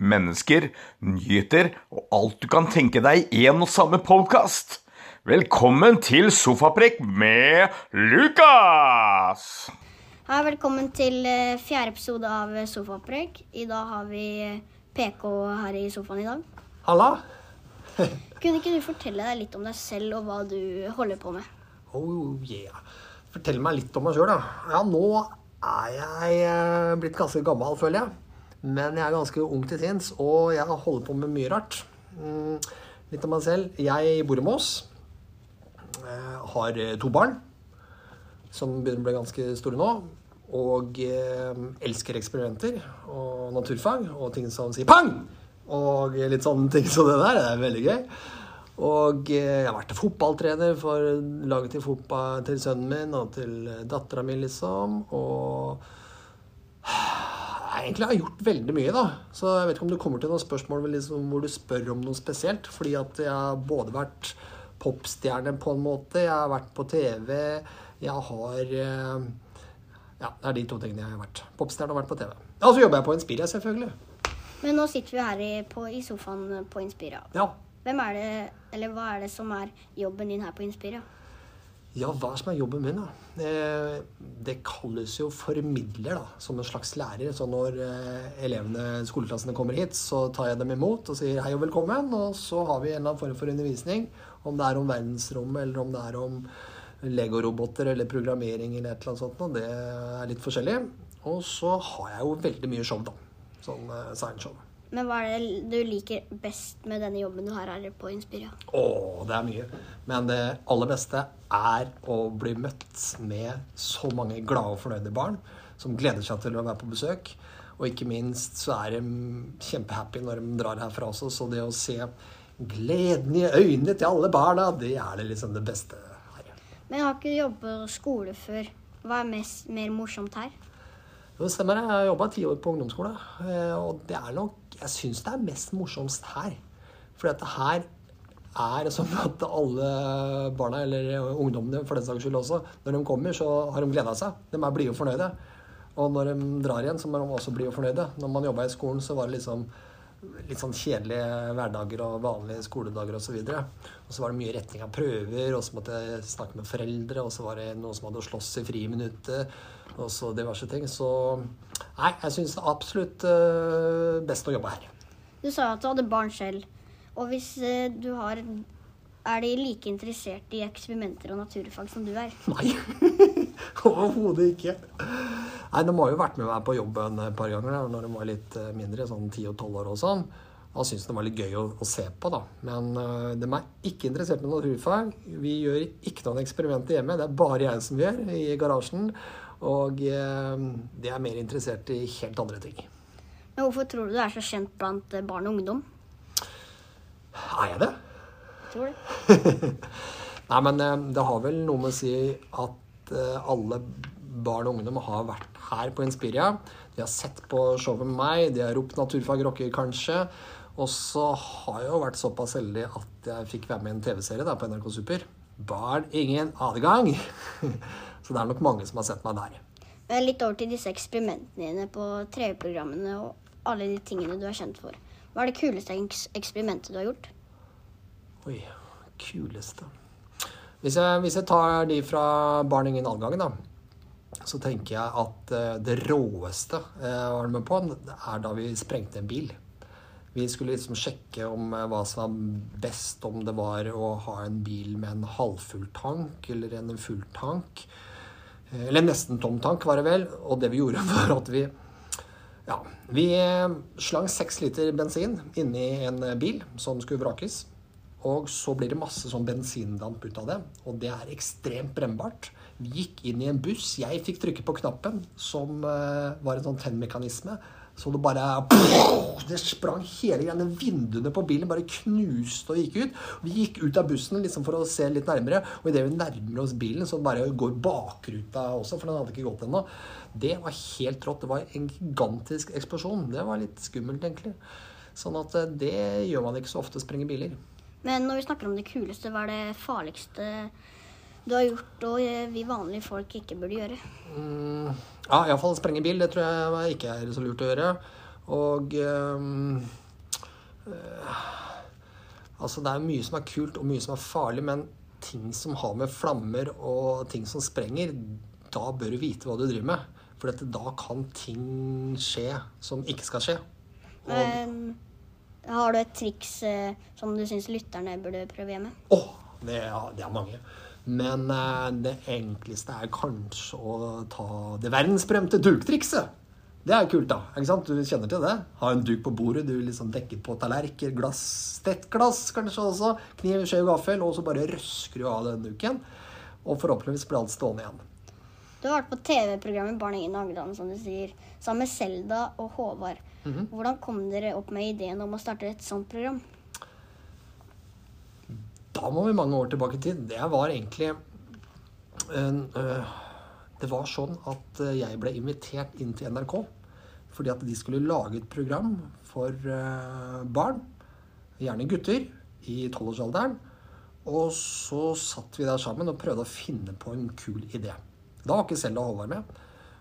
mennesker, nyheter og alt du kan tenke deg i en og samme podkast. Velkommen til Sofaprekk med Lukas! Hei, velkommen til eh, fjerde episode av eh, Sofaprekk. I dag har vi eh, PK her i sofaen i dag. Halla. Kunne ikke du fortelle deg litt om deg selv og hva du holder på med? Oh yeah. Fortell meg litt om meg sjøl, da. Ja, nå er jeg blitt ganske gammel, føler jeg. Men jeg er ganske ung til sinns, og jeg holder på med mye rart. Mm, litt om meg selv. Jeg bor i Mås. Eh, Har eh, to barn som begynner å bli ganske store nå. Og eh, elsker eksperimenter og naturfag og ting som sier pang! Og litt sånne ting som det der. Det er veldig gøy. Og jeg har vært fotballtrener for laget til fotball til sønnen min og til dattera mi, liksom. Og egentlig har gjort veldig mye, da. Så jeg vet ikke om du kommer til noen spørsmål liksom, hvor du spør om noe spesielt. Fordi at jeg har både vært popstjerne på en måte, jeg har vært på TV, jeg har eh, Ja, det er de to tingene jeg har vært. Popstjerne og vært på TV. Ja, så jobber jeg på Inspira, selvfølgelig. Men nå sitter vi her i, på, i sofaen på Inspira. Ja. Hvem er det, eller hva er det som er jobben din her på Inspira? Ja, hva som er jobben min, da? Eh, det kalles jo formidler, da, som en slags lærer. Så når eh, elevene, skoleklassene kommer hit, så tar jeg dem imot og sier hei og velkommen. Og så har vi en eller annen form for undervisning, om det er om verdensrommet, eller om det er om legoroboter eller programmering eller et eller annet sånt. Og det er litt forskjellig. Og så har jeg jo veldig mye show, da. Sånn eh, science-show. Men hva er det du liker best med denne jobben du har her på Inspira? Å, det er mye. Men det aller beste er å bli møtt med så mange glade og fornøyde barn som gleder seg til å være på besøk. Og ikke minst så er de kjempehappy når de drar herfra også. Så det å se gleden i øynene til alle barna, det er det liksom det beste her. Men jeg har ikke jobbet skole før. Hva er mest, mer morsomt her? Jo, det stemmer. Jeg har jobba ti år på ungdomsskole. eh, Og det er nok Jeg syns det er mest morsomst her. For dette her er som at alle barna, eller ungdommene for den saks skyld også, når de kommer, så har de gleda seg. De er blide og fornøyde. Og når de drar igjen, så må de også bli fornøyde. Når man jobba i skolen, så var det liksom litt sånn kjedelige hverdager og vanlige skoledager osv. Og, og så var det mye retning av prøver, og så måtte jeg snakke med foreldre, og så var det noen som hadde slåss i friminuttet, og så diverse ting. Så nei, jeg syns det er absolutt uh, best å jobbe her. Du sa at du hadde barn selv. Og hvis eh, du har Er de like interessert i eksperimenter og naturfag som du er? Nei, overhodet ikke. Nei, De har jo vært med meg på jobben et par ganger da, når de var litt eh, mindre, sånn 10 og 12 år og sånn. Da syntes de var litt gøy å, å, se på, da. Men uh, de er ikke interessert i naturfag. Vi gjør ikke noen eksperimenter hjemme, det er bare jeg som gjør, i garasjen. Og uh, de er mer interessert i helt andre ting. Men hvorfor tror du du er så kjent blant barn og ungdom? Er jeg det? Tror du? Nei, men uh, det har vel noe med å si at alle barn og ungdom har vært her på Inspiria. De har sett på showet med meg, de har ropt 'naturfag rocker', kanskje. Og så har jeg jo vært såpass heldig at jeg fikk være med i en TV-serie på NRK Super. Barn ingen adgang! så det er nok mange som har sett meg der. Men litt over til disse eksperimentene dine på TV-programmene og alle de tingene du er kjent for. Hva er det kuleste eksperimentet du har gjort? Oi, kuleste Hvis jeg, hvis jeg tar de fra Barn ingen adgang, da så tenker jeg at det råeste jeg var med på, er da vi sprengte en bil. Vi skulle liksom sjekke om hva som var best, om det var å ha en bil med en halvfull tank eller en full tank. Eller nesten tom tank, var det vel. Og det vi gjorde, var at vi ja, vi slang seks liter bensin inni en bil som skulle vrakes. Og så blir det masse sånn bensindamp ut av det, og det er ekstremt brennbart. Vi gikk inn i en buss. Jeg fikk trykke på knappen, som uh, var en sånn tennmekanisme. Så det bare Det sprang hele greiene. Vinduene på bilen bare knuste og gikk ut. Vi gikk ut av bussen liksom for å se litt nærmere, og idet vi nærmer oss bilen, så bare går bakruta også, for den hadde ikke gått ennå. Det var helt rått. Det var en gigantisk eksplosjon. Det var litt skummelt, egentlig. Sånn at uh, det gjør man ikke så ofte, sprenge biler. Men når vi snakker om det kuleste, hva er det farligste du har gjort og vi vanlige folk ikke burde gjøre? Mm, ja, iallfall sprenge bil. Det tror jeg ikke er så lurt å gjøre. Og um, uh, Altså, det er mye som er kult, og mye som er farlig, men ting som har med flammer og ting som sprenger, da bør du vite hva du driver med. For dette, da kan ting skje som ikke skal skje. Og Men har du et triks uh, som du syns lytterne burde prøve hjemme? Åh, det, er- det er mange. Men eh, det enkleste er kanskje å ta det verdensberømte duktrikset. Det er kult, da. ikke sant? Du kjenner til det? Ha en duk på bordet, du liksom dekker på tallerken, glass, stettglass kanskje også, kniv, skje og gaffel, og så bare røsker du av den duken. Og forhåpentligvis blir alt stående igjen. Du har vært på TV-programmet Barn ingen Agland, som du sier, sammen med Selda og Håvard. Hvordan kom dere opp med ideen om å starte et sånt program? Da må vi mange år tilbake i tid. Det var egentlig en, øh, Det var sånn at øh, jeg ble invitert inn til NRK fordi at de skulle lage et program for barn, gjerne gutter, i tolvårsalderen. Og så satt vi der sammen og prøvde å finne på en kul idé. Da var ikke Selda Håvard med.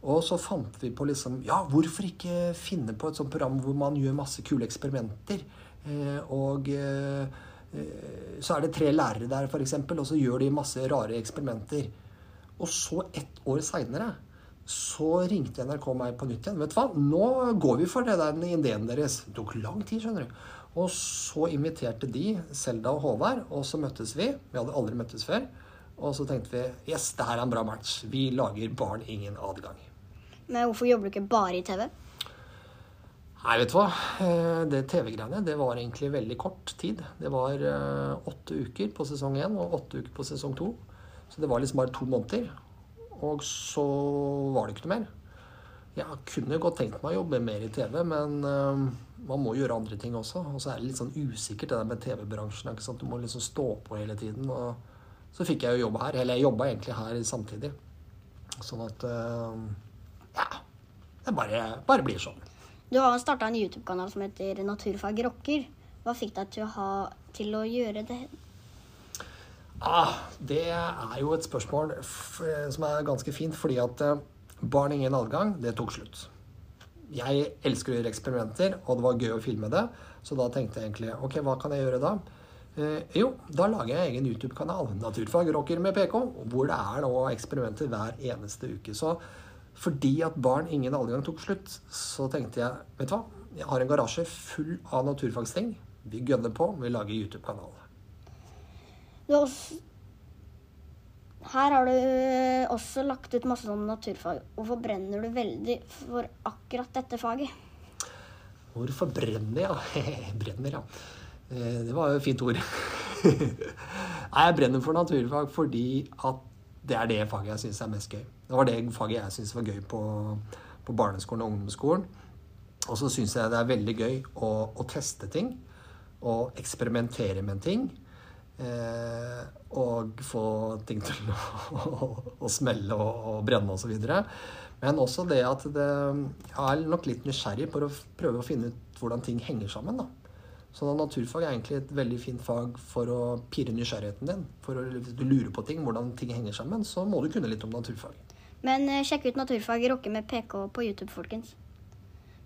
Og så fant vi på liksom Ja, hvorfor ikke finne på et sånt program hvor man gjør masse kule eksperimenter? Eh, og eh, eh, så er det tre lærere der, f.eks., og så gjør de masse rare eksperimenter. Og så, ett år seinere, så ringte NRK meg på nytt igjen. Vet du hva, nå går vi for det der den ideen deres. Det tok lang tid, skjønner du. Og så inviterte de Selda og Håvard, og så møttes vi. Vi hadde aldri møttes før. Og så tenkte vi yes, det her er en bra match. Vi lager Barn ingen adgang. Men hvorfor jobber du ikke bare i TV? Nei, vet du hva. Eh, Det TV-greiene det var egentlig veldig kort tid. Det var eh, åtte uker på sesong én og åtte uker på sesong to. Så det var liksom bare to måneder. Og så var det ikke noe mer. Jeg kunne godt tenkt meg å jobbe mer i TV, men eh, man må gjøre andre ting også. Og så er det litt sånn usikkert det der med TV-bransjen. ikke sant? Du må liksom stå på hele tiden. Og så fikk jeg jo jobb her. Eller jeg jobba egentlig her samtidig. Sånn at Ja. Det bare, bare blir sånn. Du har starta en YouTube-kanal som heter Naturfag rocker. Hva fikk deg til å, ha, til å gjøre det? Ah, det er jo et spørsmål som er ganske fint, fordi at eh, Barn ingen adgang, det tok slutt. Jeg elsker å gjøre eksperimenter, og det var gøy å filme det. Så da tenkte jeg egentlig ok, hva kan jeg gjøre da? Eh, jo, da lager jeg egen YouTube-kanal, Naturfag rocker med PK, hvor det er nå eksperimenter hver eneste uke. Så fordi at Barn ingen adgang tok slutt, så tenkte jeg vet du hva, jeg har en garasje full av naturfagsting. Vi gønner på, vi lager YouTube-kanal. Her har du eh, også lagt ut masse om naturfag. Hvorfor brenner du veldig for akkurat dette faget? Hvorfor brenner jeg? brenner, ja. Eh, Det var jo et fint ord. Nei, jeg brenner for naturfag fordi at det er det faget jeg syns er mest gøy. Det var det faget jeg syns var gøy på, på barneskolen og ungdomsskolen. Og så syns jeg det er veldig gøy å, å teste ting. Og eksperimentere med ting. Eh, og få ting til å, å, å smelle og, og brenne osv. Men også det at det, jeg er nok litt nysgjerrig på å prøve å finne ut hvordan ting henger sammen. da. Så at naturfag er egentlig et veldig fint fag for å pirre nysgjerrigheten din. For å, Hvis du lurer på ting, hvordan ting henger sammen, så må du kunne litt om naturfag. Men eh, sjekk ut Naturfag rocker med PK på YouTube, folkens.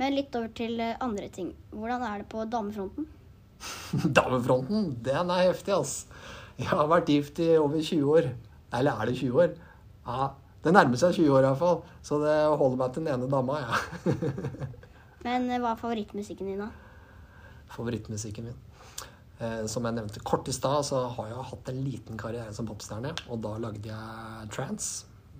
Men litt over til eh, andre ting. Hvordan er det på damefronten? Damefronten, den er heftig, ass. Jeg har vært gift i over 20 år. Eller er det 20 år? Ja, Det nærmer seg 20 år iallfall. Så det holder meg til den ene dama, jeg. Ja. Men eh, hva er favorittmusikken din, da? Favorittmusikken min. Eh, som jeg nevnte kort i stad, så har jeg hatt en liten karriere som popstjerne. Og da lagde jeg trans.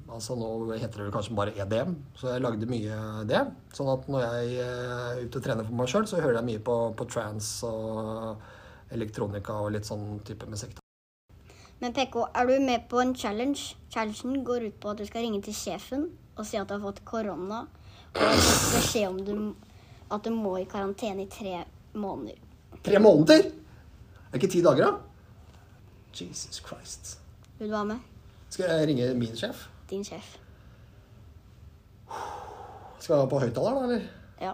Altså Nå heter det kanskje bare EDM, så jeg lagde mye det. Sånn at når jeg eh, er ute og trener for meg sjøl, så hører jeg mye på, på trans og elektronika og litt sånn type musikk. Men PK, er du med på en challenge? Challengen går ut på at du skal ringe til sjefen og si at du har fått korona, og beskjed om du, at du må i karantene i tre måneder. Tre måneder?! Er det ikke ti dager, da? Jesus Christ. Vil du være med? Skal jeg ringe min sjef? Din sjef. Skal jeg ha på høyttaler, da, eller? Ja.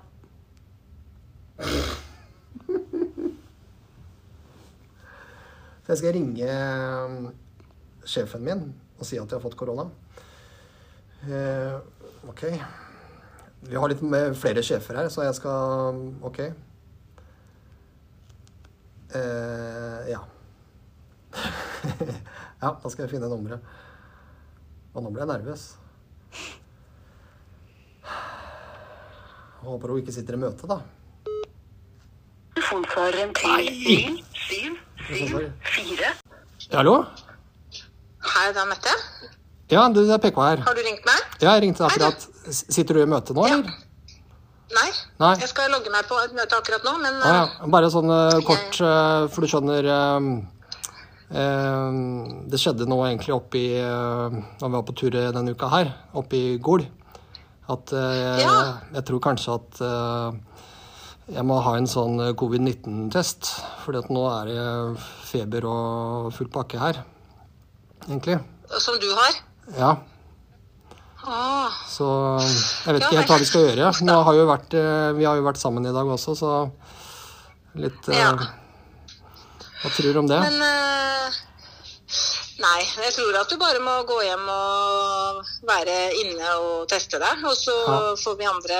Så jeg skal ringe um, sjefen min og si at jeg har fått korona. Eh, ok. Vi har litt med flere sjefer her, så jeg skal OK. Eh, ja. ja, da skal jeg finne nummeret. Og nå ble jeg nervøs. Håper hun ikke sitter i møte, da. Telefonsvareren til 774. Hallo? Hei, det er Mette. Ja, du, det er PK her. Har du ringt meg? Ja, jeg ringte akkurat. Sitter du i møte nå, Ja. eller? Nei. Nei. Jeg skal logge meg på et møte akkurat nå, men ah, ja. Bare sånn uh, kort, uh, for du skjønner um, um, Det skjedde noe egentlig oppi uh, Når vi var på tur denne uka her, oppe i Gol. At eh, Ja. jeg tror kanskje at eh, jeg må ha en sånn covid-19-test. For nå er det feber og full pakke her, egentlig. eh, som du har. Ja. Åh, Så jeg vet ikke helt hva vi skal gjøre. Nå har jo vært, eh, vi har jo vært sammen i dag også, så litt eh, Ja. Hva tror du om det? men eh, Nei, jeg tror at du bare må gå hjem og være inne og teste deg. Og så Ja. får vi andre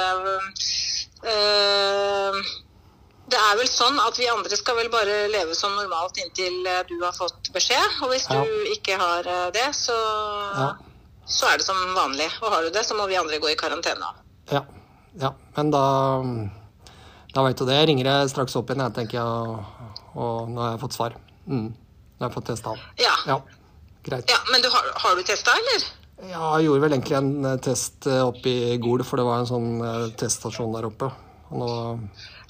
Det er vel sånn at vi andre skal vel bare leve som normalt inntil du har fått beskjed. Og hvis Ja. du ikke har det, så, Ja. Så er det som vanlig. Og har du det, så må vi andre gå i karantene. Ja. ja. Men da Da veit du det. Jeg ringer jeg straks opp igjen, jeg, tenker jeg. Og, nå har jeg fått svar. Mm. Nå har jeg fått testa. Ja. Ja. Greit. ja men du, har, har du testa, eller? Ja, jeg gjorde vel egentlig en eh, test eh, oppe i Gol, for det var en sånn eh, teststasjon der oppe. Og nå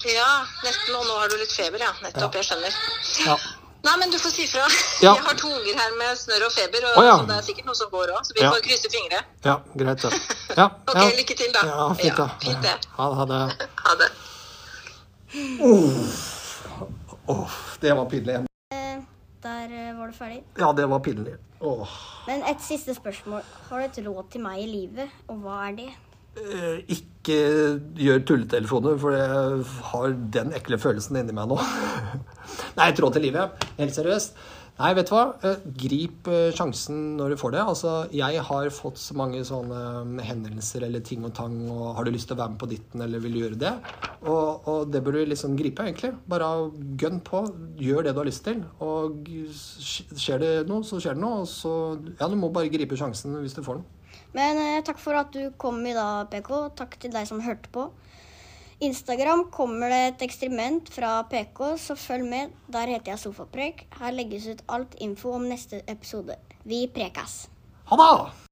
Ja, nesten. Og nå har du litt feber, ja. Nettopp. Jeg skjønner. Ja. Nei, men du får si fra. Ja. Jeg har to unger her med snørr og feber, og oh, ja. så det er sikkert noe som går òg. Så vi Ja. får krysse fingre. ja, greit, det. Ja, Ok, ja. lykke til, da. Ja, fint, da. fint det. Ha, ha det. Ha det. Åh, det var pinlig. Eh, Der eh, var du ferdig. Ja, det var pinlig. Åh. Men et siste spørsmål. Har du et råd til meg i livet, og hva er det? Eh, Ikke gjør tulletelefoner, for jeg har den ekle følelsen inni meg nå. Nei, tråd til livet. Helt seriøst. Nei, vet du hva? Eh, Grip eh, sjansen når du får det. Altså, jeg har fått så mange sånne hendelser eller ting og tang, og har du lyst til å være med på ditten, eller vil du gjøre det? Og, og det bør du liksom gripe, egentlig. Bare gønn på. Gjør det du har lyst til. Og skjer det noe, så skjer det noe. Og så Ja, du må bare gripe sjansen hvis du får den. Men eh, takk for at du kom i dag, PK. Takk til deg som hørte på. Instagram kommer det et eksperiment fra PK, så følg med. Der heter jeg Sofaprek. Her legges ut alt info om neste episode. Vi prekas. Ha det!